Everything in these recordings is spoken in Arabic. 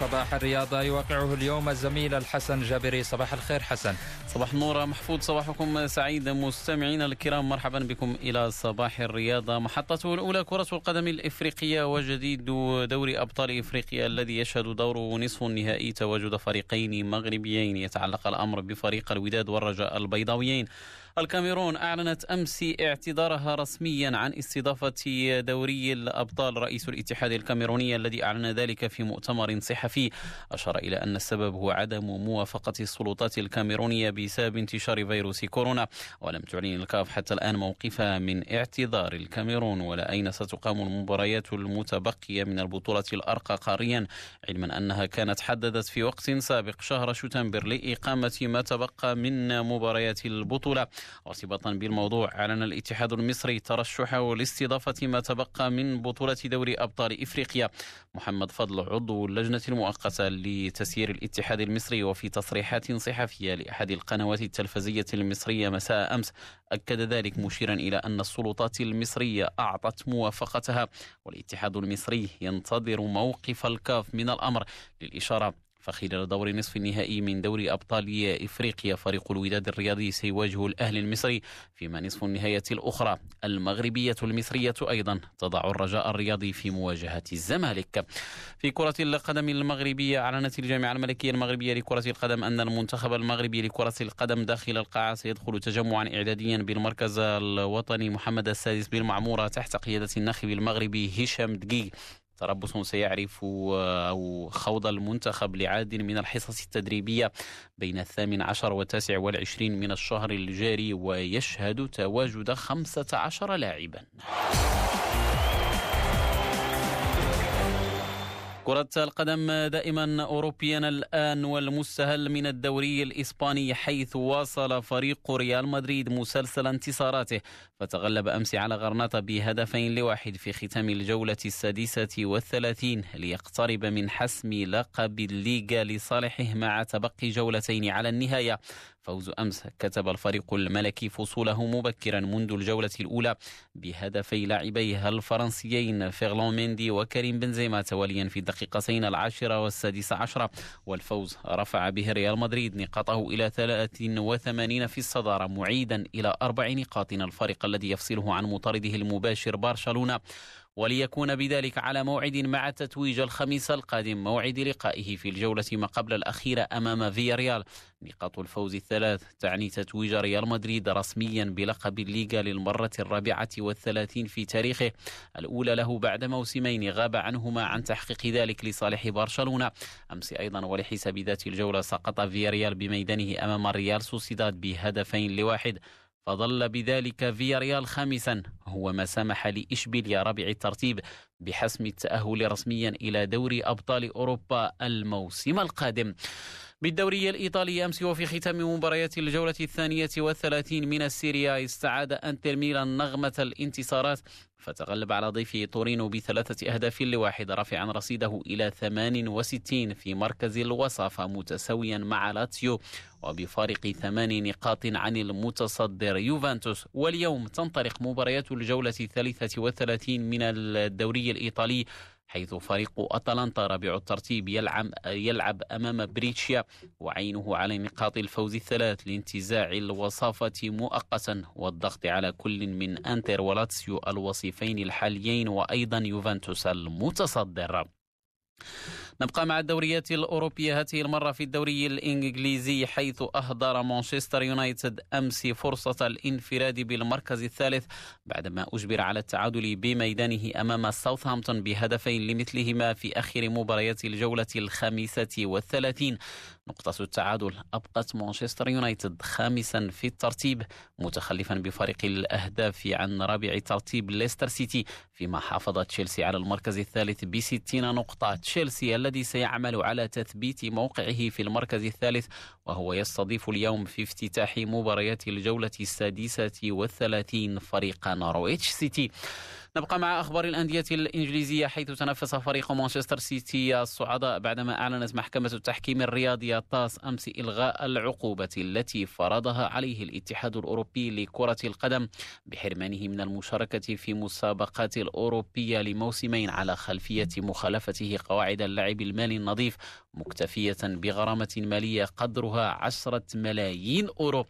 صباح الرياضة يوقعه اليوم الزميل الحسن جابري. صباح الخير حسن. صباح النور محفوظ صباحكم. سعيد مستمعينا الكرام مرحبا بكم إلى صباح الرياضة محطته الأولى كرة القدم الإفريقية وجديد دوري أبطال إفريقيا الذي يشهد دوره نصف النهائي تواجد فريقين مغربيين. يتعلق الأمر بفريق الوداد والرجاء البيضاويين. الكاميرون أعلنت أمس اعتذارها رسميا عن استضافة دوري الأبطال رئيس الاتحاد الكاميروني الذي أعلن ذلك في مؤتمر صحفي. أشار إلى أن السبب هو عدم موافقة السلطات الكاميرونية بسبب انتشار فيروس كورونا ولم تعلن الكاف حتى الآن موقفها من اعتذار الكاميرون. ولا أين ستقام المباريات المتبقية من البطولة الأرقى قاريا؟ علما أنها كانت حددت في وقت سابق شهر شتنبر لإقامة ما تبقى من مباريات البطولة. ارتباطا بالموضوع أعلن الاتحاد المصري ترشحه لاستضافة ما تبقى من بطولة دوري أبطال إفريقيا. محمد فضل عضو اللجنة المؤقتة لتسيير الاتحاد المصري وفي تصريحات صحفية لأحد القنوات التلفزية المصرية مساء أمس أكد ذلك مشيرا إلى أن السلطات المصرية أعطت موافقتها والاتحاد المصري ينتظر موقف الكاف من الأمر للإشارة فخلال دور نصف النهائي من دوري أبطال إفريقيا فريق الوداد الرياضي سيواجه الأهلي المصري فيما نصف النهاية الأخرى. المغربية المصرية أيضا تضع الرجاء الرياضي في مواجهة الزمالك. في كرة القدم المغربية أعلنت الجامعة الملكية المغربية لكرة القدم أن المنتخب المغربي لكرة القدم داخل القاعة سيدخل تجمعا إعداديا بالمركز الوطني محمد السادس بالمعمورة تحت قيادة الناخب المغربي هشام دقيق. تربص سيعرف أو خوض المنتخب لعدد من الحصص التدريبية بين الثامن عشر والتاسع والعشرين من الشهر الجاري ويشهد تواجد خمسة عشر لاعبا. كرة القدم دائما أوروبيا الآن والمستهل من الدوري الإسباني حيث واصل فريق ريال مدريد مسلسل انتصاراته فتغلب أمس على غرناطة بهدفين لواحد في ختام الجولة السادسة والثلاثين ليقترب من حسم لقب الليغا لصالحه مع تبقي جولتين على النهاية. فوز أمس كتب الفريق الملكي فصوله مبكرا منذ الجولة الأولى بهدفي لاعبيه الفرنسيين فيرلون ميندي وكريم بنزيما تواليا في الدقيقتين العاشرة والسادسة عشرة. والفوز رفع به ريال مدريد نقاطه إلى 83 في الصدارة معيدا إلى أربع نقاط. الفريق الذي يفصله عن مطارده المباشر برشلونة وليكون بذلك على موعد مع تتويج الخميس القادم موعد لقائه في الجولة ما قبل الأخيرة أمام فياريال. نقاط الفوز الثلاث تعني تتويج ريال مدريد رسميا بلقب الليغا للمرة الرابعة والثلاثين في تاريخه. الأولى له بعد موسمين غاب عنهما عن تحقيق ذلك لصالح برشلونة. أمس أيضا ولحساب ذات الجولة سقط فياريال بميدانه أمام الريال سوسيداد بهدفين لواحد. فظل بذلك فياريال خامسا. هو ما سمح لإشبيليا رابع الترتيب بحسم التأهل رسميا إلى دوري أبطال أوروبا الموسم القادم. بالدوري الإيطالي أمس وفي ختام مباريات الجولة الثانية والثلاثين من السيريا استعاد أنتر ميلان نغمة الانتصارات فتغلب على ضيفه تورينو بثلاثة أهداف لواحد رافعا رصيده إلى 68 في مركز الوصافة متساويا مع لاتسيو وبفارق ثمان نقاط عن المتصدر. يوفنتوس واليوم تنطلق مباريات الجولة الثالثة والثلاثين من الدوري الإيطالي حيث فريق أتلانتا رابع الترتيب يلعب, يلعب أمام بريتشيا وعينه على نقاط الفوز الثلاث لانتزاع الوصافة مؤقتا والضغط على كل من أنتر ولاتسيو الوصيفين الحاليين وأيضا يوفنتوس المتصدر. نبقى مع الدوريات الأوروبية. هذه المرة في الدوري الإنجليزي حيث أهدر مانشستر يونايتد أمس فرصة الانفراد بالمركز الثالث بعدما أجبر على التعادل بميدانه أمام ساوثهامبتون بهدفين لمثلهما في آخر مباريات الجولة الخامسة والثلاثين. نقطة التعادل. أبقت مانشستر يونايتد خامسا في الترتيب متخلفا بفارق الأهداف عن رابع ترتيب ليستر سيتي فيما حافظ تشيلسي على المركز الثالث بستين نقطة. تشيلسي الذي سيعمل على تثبيت موقعه في المركز الثالث وهو يستضيف اليوم في افتتاح مباريات الجولة السادسة والثلاثين فريق نورويتش سيتي. نبقى مع أخبار الأندية الإنجليزية حيث تنافس فريق مانشستر سيتي الصعداء بعدما أعلنت محكمة التحكيم الرياضي الطاس أمس إلغاء العقوبة التي فرضها عليه الاتحاد الأوروبي لكرة القدم بحرمانه من المشاركة في مسابقات الأوروبية لموسمين على خلفية مخالفته قواعد اللعب المالي النظيف مكتفية بغرامة مالية قدرها عشرة ملايين أورو.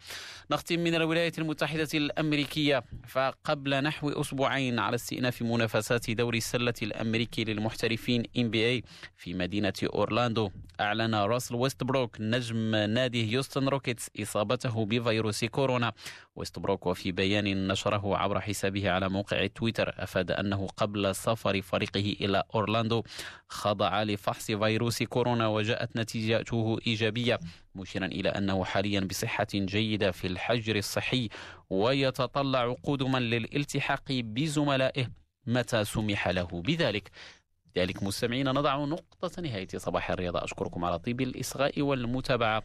نختم من الولايات المتحدة الأمريكية. فقبل نحو أسبوعين على استئناف منافسات دوري السلة الأمريكي للمحترفين NBA في مدينة أورلاندو. أعلن راسل ويستبروك نجم نادي هيوستن روكيتس إصابته بفيروس كورونا. ويستبروك وفي بيان نشره عبر حسابه على موقع تويتر أفاد أنه قبل سفر فريقه إلى أورلاندو خضع لفحص فيروس كورونا وجاءت نتيجته إيجابية مشيرا إلى أنه حاليا بصحة جيدة في الحجر الصحي ويتطلع قدما للالتحاق بزملائه متى سمح له بذلك. ذلك مستمعين نضع نقطة نهاية صباح الرياضة أشكركم على طيب الإصغاء والمتابعة.